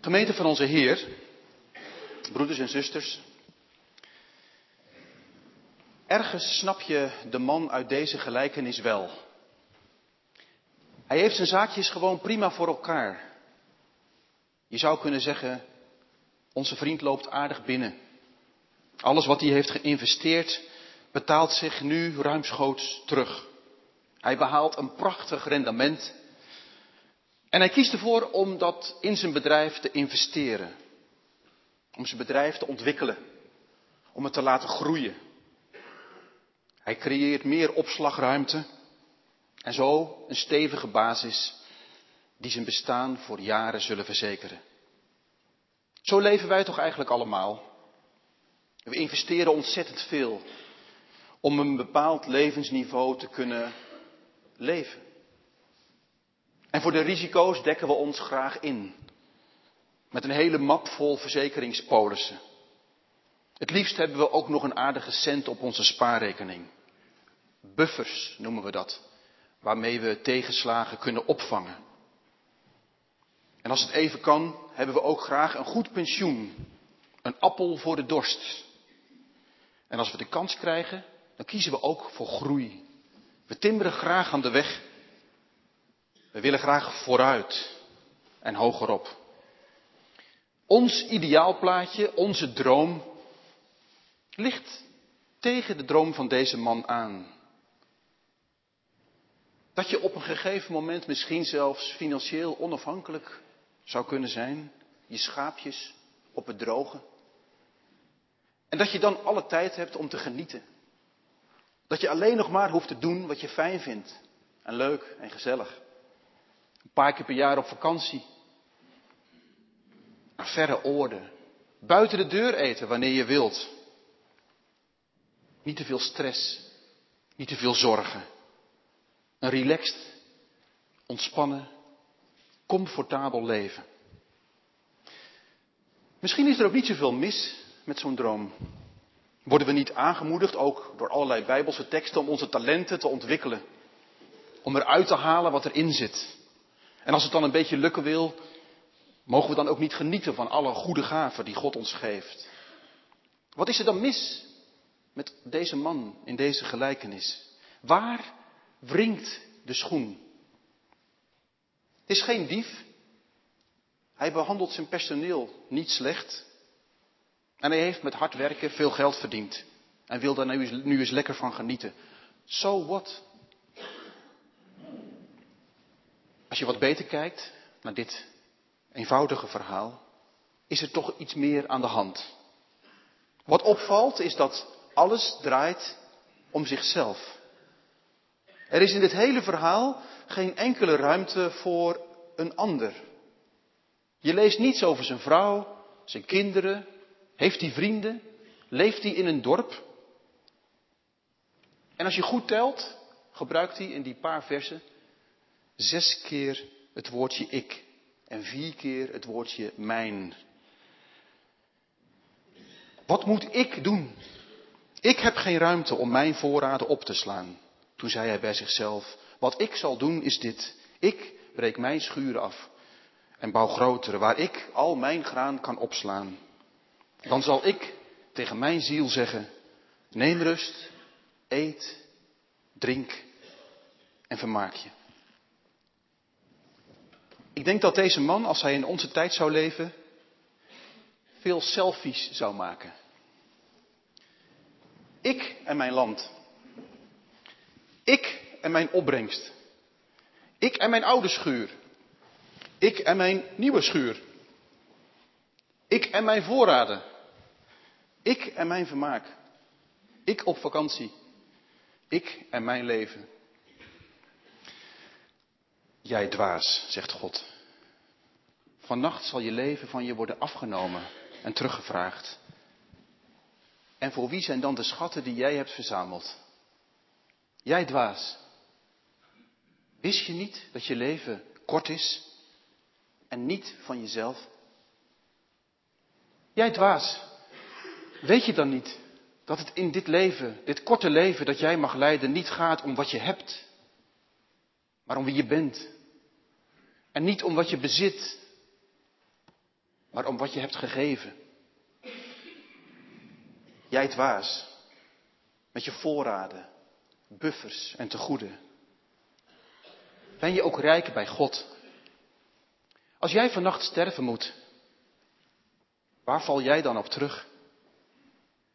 Gemeente van onze Heer, broeders en zusters. Ergens snap je de man uit deze gelijkenis wel. Hij heeft zijn zaakjes gewoon prima voor elkaar. Je zou kunnen zeggen, onze vriend loopt aardig binnen. Alles wat hij heeft geïnvesteerd betaalt zich nu ruimschoots terug. Hij behaalt een prachtig rendement. En hij kiest ervoor om dat in zijn bedrijf te investeren. Om zijn bedrijf te ontwikkelen. Om het te laten groeien. Hij creëert meer opslagruimte. En zo een stevige basis die zijn bestaan voor jaren zullen verzekeren. Zo leven wij toch eigenlijk allemaal. We investeren ontzettend veel om een bepaald levensniveau te kunnen leven. En voor de risico's dekken we ons graag in. Met een hele map vol verzekeringspolissen. Het liefst hebben we ook nog een aardige cent op onze spaarrekening. Buffers noemen we dat. Waarmee we tegenslagen kunnen opvangen. En als het even kan, hebben we ook graag een goed pensioen. Een appel voor de dorst. En als we de kans krijgen, dan kiezen we ook voor groei. We timmeren graag aan de weg. We willen graag vooruit en hogerop. Ons ideaalplaatje, onze droom, ligt tegen de droom van deze man aan. Dat je op een gegeven moment misschien zelfs financieel onafhankelijk zou kunnen zijn. Je schaapjes op het droge. En dat je dan alle tijd hebt om te genieten. Dat je alleen nog maar hoeft te doen wat je fijn vindt. En leuk en gezellig. Een paar keer per jaar op vakantie. Naar verre oorden. Buiten de deur eten wanneer je wilt. Niet te veel stress. Niet te veel zorgen. Een relaxed, ontspannen, comfortabel leven. Misschien is er ook niet zoveel mis met zo'n droom. Worden we niet aangemoedigd, ook door allerlei bijbelse teksten, om onze talenten te ontwikkelen? Om eruit te halen wat erin zit. En als het dan een beetje lukken wil, mogen we dan ook niet genieten van alle goede gaven die God ons geeft? Wat is er dan mis met deze man in deze gelijkenis? Waar wringt de schoen? Het is geen dief. Hij behandelt zijn personeel niet slecht. En hij heeft met hard werken veel geld verdiend. En wil daar nu, nu eens lekker van genieten. So what? Als je wat beter kijkt naar dit eenvoudige verhaal, is er toch iets meer aan de hand. Wat opvalt is dat alles draait om zichzelf. Er is in dit hele verhaal geen enkele ruimte voor een ander. Je leest niets over zijn vrouw, zijn kinderen, heeft hij vrienden, leeft hij in een dorp. En als je goed telt, gebruikt hij in die paar versen zes keer het woordje ik en vier keer het woordje mijn. Wat moet ik doen? Ik heb geen ruimte om mijn voorraden op te slaan. Toen zei hij bij zichzelf, wat ik zal doen is dit. Ik breek mijn schuren af en bouw grotere, waar ik al mijn graan kan opslaan. Dan zal ik tegen mijn ziel zeggen, neem rust, eet, drink en vermaak je. Ik denk dat deze man, als hij in onze tijd zou leven, veel selfies zou maken. Ik en mijn land. Ik en mijn opbrengst. Ik en mijn oude schuur. Ik en mijn nieuwe schuur. Ik en mijn voorraden. Ik en mijn vermaak. Ik op vakantie. Ik en mijn leven. Jij dwaas, zegt God. Vannacht zal je leven van je worden afgenomen en teruggevraagd. En voor wie zijn dan de schatten die jij hebt verzameld? Jij dwaas. Wist je niet dat je leven kort is en niet van jezelf? Jij dwaas. Weet je dan niet dat het in dit leven, dit korte leven dat jij mag leiden, niet gaat om wat je hebt, maar om wie je bent? En niet om wat je bezit, maar om wat je hebt gegeven. Jij dwaas, met je voorraden, buffers en tegoeden. Ben je ook rijk bij God? Als jij vannacht sterven moet, waar val jij dan op terug?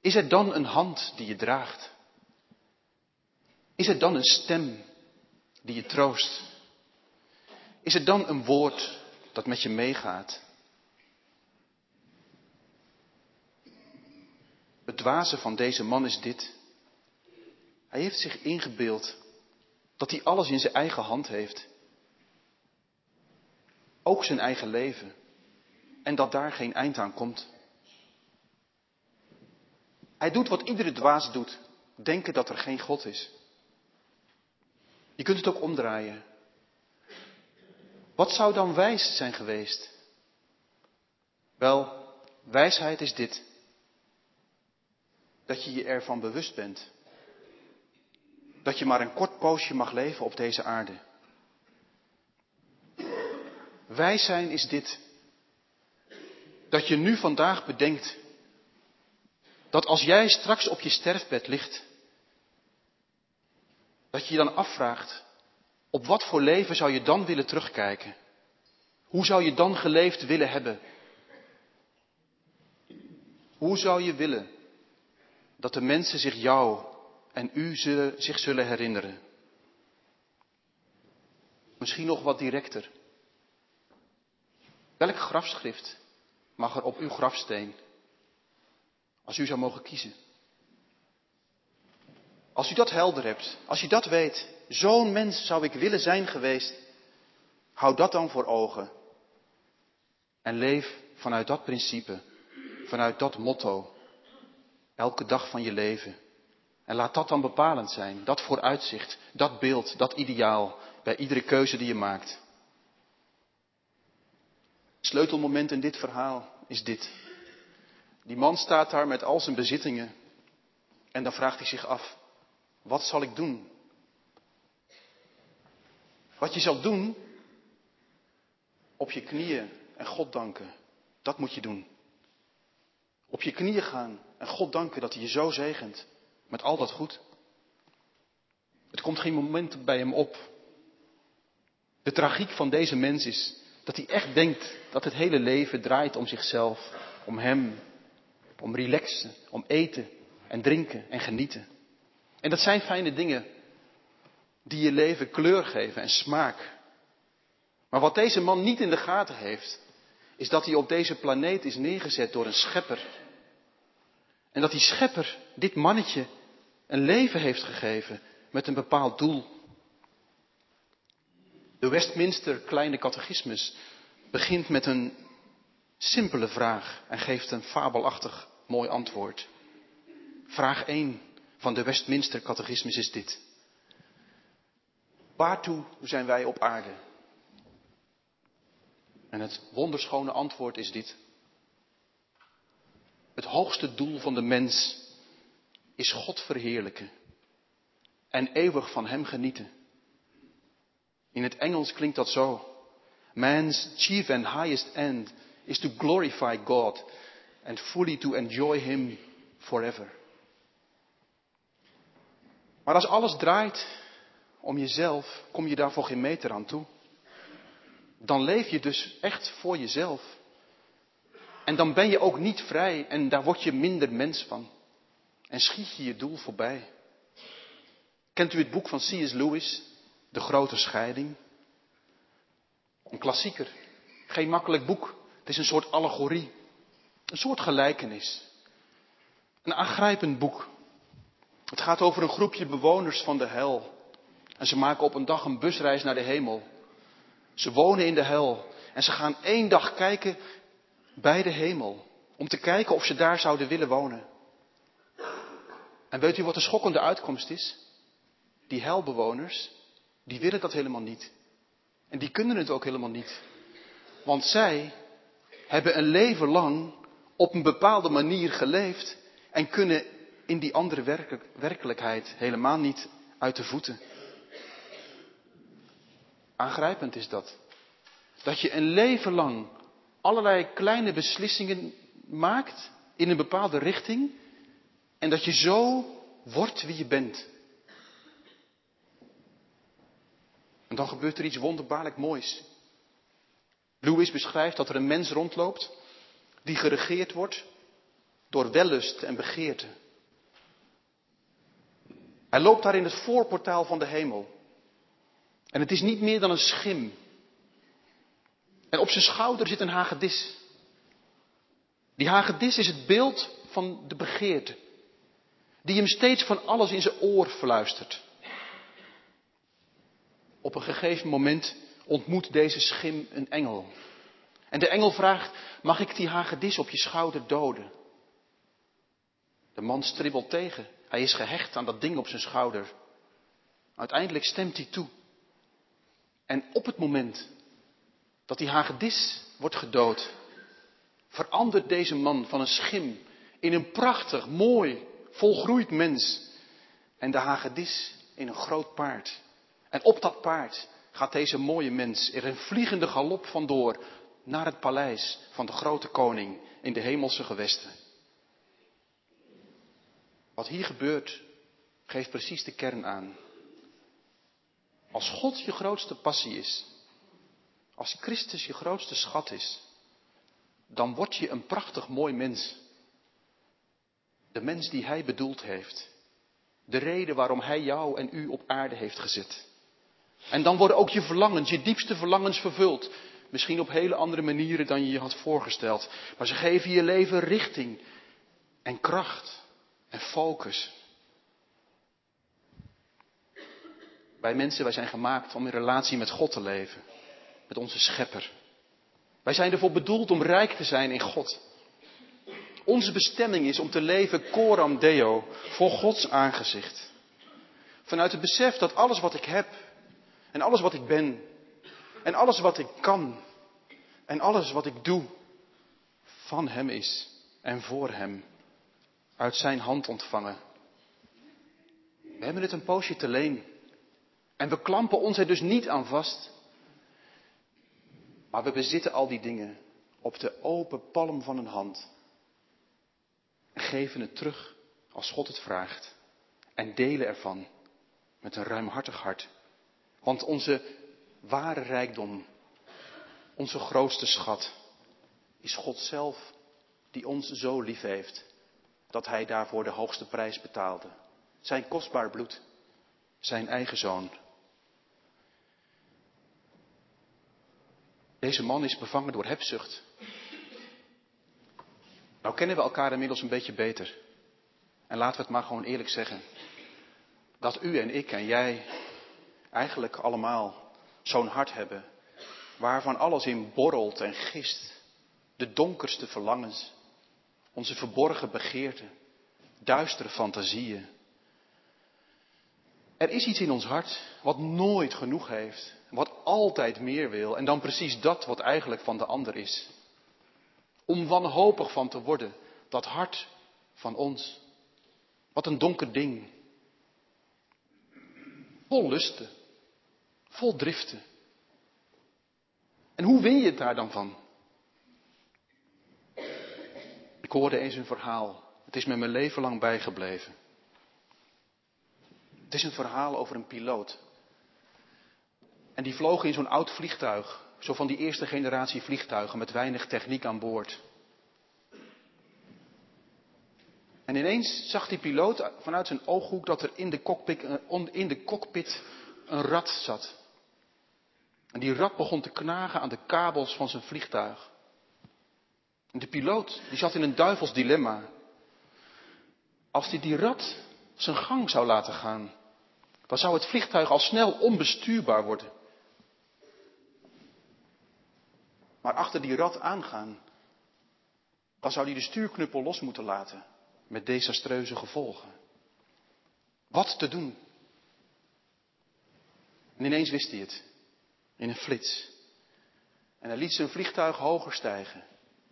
Is het dan een hand die je draagt? Is het dan een stem die je troost? Is het dan een woord dat met je meegaat? Het dwaze van deze man is dit. Hij heeft zich ingebeeld dat hij alles in zijn eigen hand heeft. Ook zijn eigen leven. En dat daar geen eind aan komt. Hij doet wat iedere dwaas doet. Denken dat er geen God is. Je kunt het ook omdraaien. Wat zou dan wijs zijn geweest? Wel, wijsheid is dit. Dat je je ervan bewust bent. Dat je maar een kort poosje mag leven op deze aarde. Wijs zijn is dit. Dat je nu vandaag bedenkt dat als jij straks op je sterfbed ligt, dat je je dan afvraagt, op wat voor leven zou je dan willen terugkijken? Hoe zou je dan geleefd willen hebben? Hoe zou je willen dat de mensen zich jou en u zich zullen herinneren? Misschien nog wat directer. Welk grafschrift mag er op uw grafsteen? Als u zou mogen kiezen. Als u dat helder hebt, als je dat weet, zo'n mens zou ik willen zijn geweest, hou dat dan voor ogen. En leef vanuit dat principe, vanuit dat motto, elke dag van je leven. En laat dat dan bepalend zijn, dat vooruitzicht, dat beeld, dat ideaal, bij iedere keuze die je maakt. Sleutelmoment in dit verhaal is dit. Die man staat daar met al zijn bezittingen en dan vraagt hij zich af, wat zal ik doen? Wat je zal doen, op je knieën en God danken, dat moet je doen. Op je knieën gaan en God danken dat hij je zo zegent met al dat goed. Het komt geen moment bij hem op. De tragiek van deze mens is dat hij echt denkt dat het hele leven draait om zichzelf, om hem, om relaxen, om eten en drinken en genieten. En dat zijn fijne dingen die je leven kleur geven en smaak. Maar wat deze man niet in de gaten heeft, is dat hij op deze planeet is neergezet door een schepper. En dat die schepper dit mannetje een leven heeft gegeven met een bepaald doel. De Westminster Kleine Catechismus begint met een simpele vraag en geeft een fabelachtig mooi antwoord. Vraag 1 van de Westminster Catechismus is dit. Waartoe zijn wij op aarde? En het wonderschone antwoord is dit. Het hoogste doel van de mens is God verheerlijken en eeuwig van Hem genieten. In het Engels klinkt dat zo. Man's chief and highest end is to glorify God and fully to enjoy Him forever. Maar als alles draait om jezelf, kom je daar voor geen meter aan toe. Dan leef je dus echt voor jezelf. En dan ben je ook niet vrij en daar word je minder mens van. En schiet je je doel voorbij. Kent u het boek van C.S. Lewis, De Grote Scheiding? Een klassieker. Geen makkelijk boek. Het is een soort allegorie. Een soort gelijkenis. Een aangrijpend boek. Het gaat over een groepje bewoners van de hel. En ze maken op een dag een busreis naar de hemel. Ze wonen in de hel. En ze gaan één dag kijken bij de hemel. Om te kijken of ze daar zouden willen wonen. En weet u wat de schokkende uitkomst is? Die helbewoners, die willen dat helemaal niet. En die kunnen het ook helemaal niet. Want zij hebben een leven lang op een bepaalde manier geleefd en kunnen in die andere werkelijkheid helemaal niet uit de voeten. Aangrijpend is dat. Dat je een leven lang allerlei kleine beslissingen maakt in een bepaalde richting en dat je zo wordt wie je bent. En dan gebeurt er iets wonderbaarlijk moois. Lewis beschrijft dat er een mens rondloopt die geregeerd wordt door wellust en begeerte. Hij loopt daar in het voorportaal van de hemel. En het is niet meer dan een schim. En op zijn schouder zit een hagedis. Die hagedis is het beeld van de begeerte. Die hem steeds van alles in zijn oor verluistert. Op een gegeven moment ontmoet deze schim een engel. En de engel vraagt, mag ik die hagedis op je schouder doden? De man stribbelt tegen. Hij is gehecht aan dat ding op zijn schouder. Uiteindelijk stemt hij toe. En op het moment dat die hagedis wordt gedood, verandert deze man van een schim in een prachtig, mooi, volgroeid mens. En de hagedis in een groot paard. En op dat paard gaat deze mooie mens er een vliegende galop vandoor naar het paleis van de grote koning in de hemelse gewesten. Wat hier gebeurt, geeft precies de kern aan. Als God je grootste passie is, als Christus je grootste schat is, dan word je een prachtig mooi mens. De mens die Hij bedoeld heeft. De reden waarom Hij jou en u op aarde heeft gezet. En dan worden ook je verlangens, je diepste verlangens vervuld. Misschien op hele andere manieren dan je je had voorgesteld. Maar ze geven je leven richting en kracht en focus. Wij mensen, wij zijn gemaakt om in relatie met God te leven. Met onze schepper. Wij zijn ervoor bedoeld om rijk te zijn in God. Onze bestemming is om te leven coram deo, voor Gods aangezicht. Vanuit het besef dat alles wat ik heb en alles wat ik ben en alles wat ik kan en alles wat ik doe van Hem is en voor Hem uit Zijn hand ontvangen. We hebben het een poosje te leen en we klampen ons er dus niet aan vast. Maar we bezitten al die dingen op de open palm van een hand. En geven het terug als God het vraagt. En delen ervan met een ruimhartig hart. Want onze ware rijkdom, onze grootste schat, is God zelf die ons zo lief heeft dat Hij daarvoor de hoogste prijs betaalde. Zijn kostbaar bloed, zijn eigen zoon. Deze man is bevangen door hebzucht. Nou kennen we elkaar inmiddels een beetje beter. En laten we het maar gewoon eerlijk zeggen. Dat u en ik en jij eigenlijk allemaal zo'n hart hebben. Waarvan alles in borrelt en gist. De donkerste verlangens. Onze verborgen begeerten. Duistere fantasieën. Er is iets in ons hart wat nooit genoeg heeft. Wat altijd meer wil. En dan precies dat wat eigenlijk van de ander is. Om wanhopig van te worden. Dat hart van ons. Wat een donker ding. Vol lusten. Vol driften. En hoe win je het daar dan van? Ik hoorde eens een verhaal. Het is me mijn leven lang bijgebleven. Het is een verhaal over een piloot. En die vloog in zo'n oud vliegtuig. Zo van die eerste generatie vliegtuigen met weinig techniek aan boord. En ineens zag die piloot vanuit zijn ooghoek dat er in de cockpit, in de cockpit een rat zat. En die rat begon te knagen aan de kabels van zijn vliegtuig. De piloot die zat in een duivels dilemma. Als hij die rat zijn gang zou laten gaan, dan zou het vliegtuig al snel onbestuurbaar worden. Maar achter die rat aangaan, dan zou hij de stuurknuppel los moeten laten met desastreuze gevolgen. Wat te doen? En ineens wist hij het, in een flits. En hij liet zijn vliegtuig hoger stijgen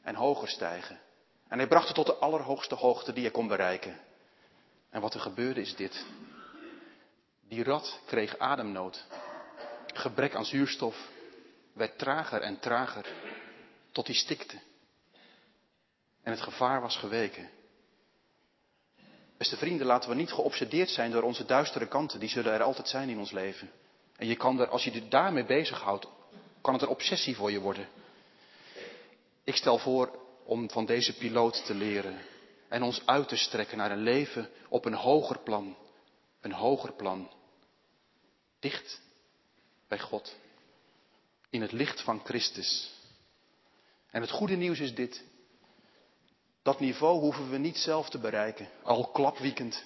en hoger stijgen. En hij bracht het tot de allerhoogste hoogte die hij kon bereiken. En wat er gebeurde is dit. Die rat kreeg ademnood, gebrek aan zuurstof werd trager en trager tot hij stikte. En het gevaar was geweken. Beste vrienden, laten we niet geobsedeerd zijn door onze duistere kanten. Die zullen er altijd zijn in ons leven. En je kan er, als je je daarmee bezighoudt, kan het een obsessie voor je worden. Ik stel voor om van deze piloot te leren en ons uit te strekken naar een leven op een hoger plan. Een hoger plan. Dicht bij God. In het licht van Christus. En het goede nieuws is dit. Dat niveau hoeven we niet zelf te bereiken, al klapwiekend.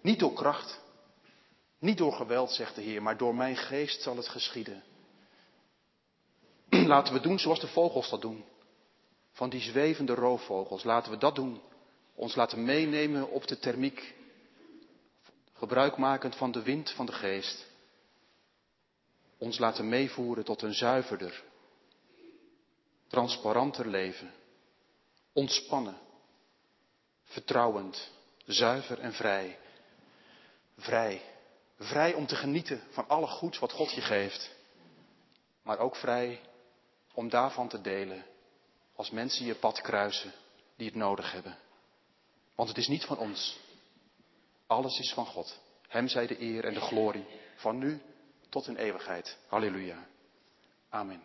Niet door kracht, niet door geweld, zegt de Heer, maar door mijn geest zal het geschieden. Laten we doen zoals de vogels dat doen. Van die zwevende roofvogels, laten we dat doen. Ons laten meenemen op de thermiek, gebruikmakend van de wind van de geest. Ons laten meevoeren tot een zuiverder, transparanter leven. Ontspannen, vertrouwend, zuiver en vrij. Vrij. Vrij om te genieten van alle goeds wat God je geeft. Maar ook vrij om daarvan te delen als mensen je pad kruisen die het nodig hebben. Want het is niet van ons. Alles is van God. Hem zij de eer en de glorie van nu tot in eeuwigheid. Halleluja. Amen.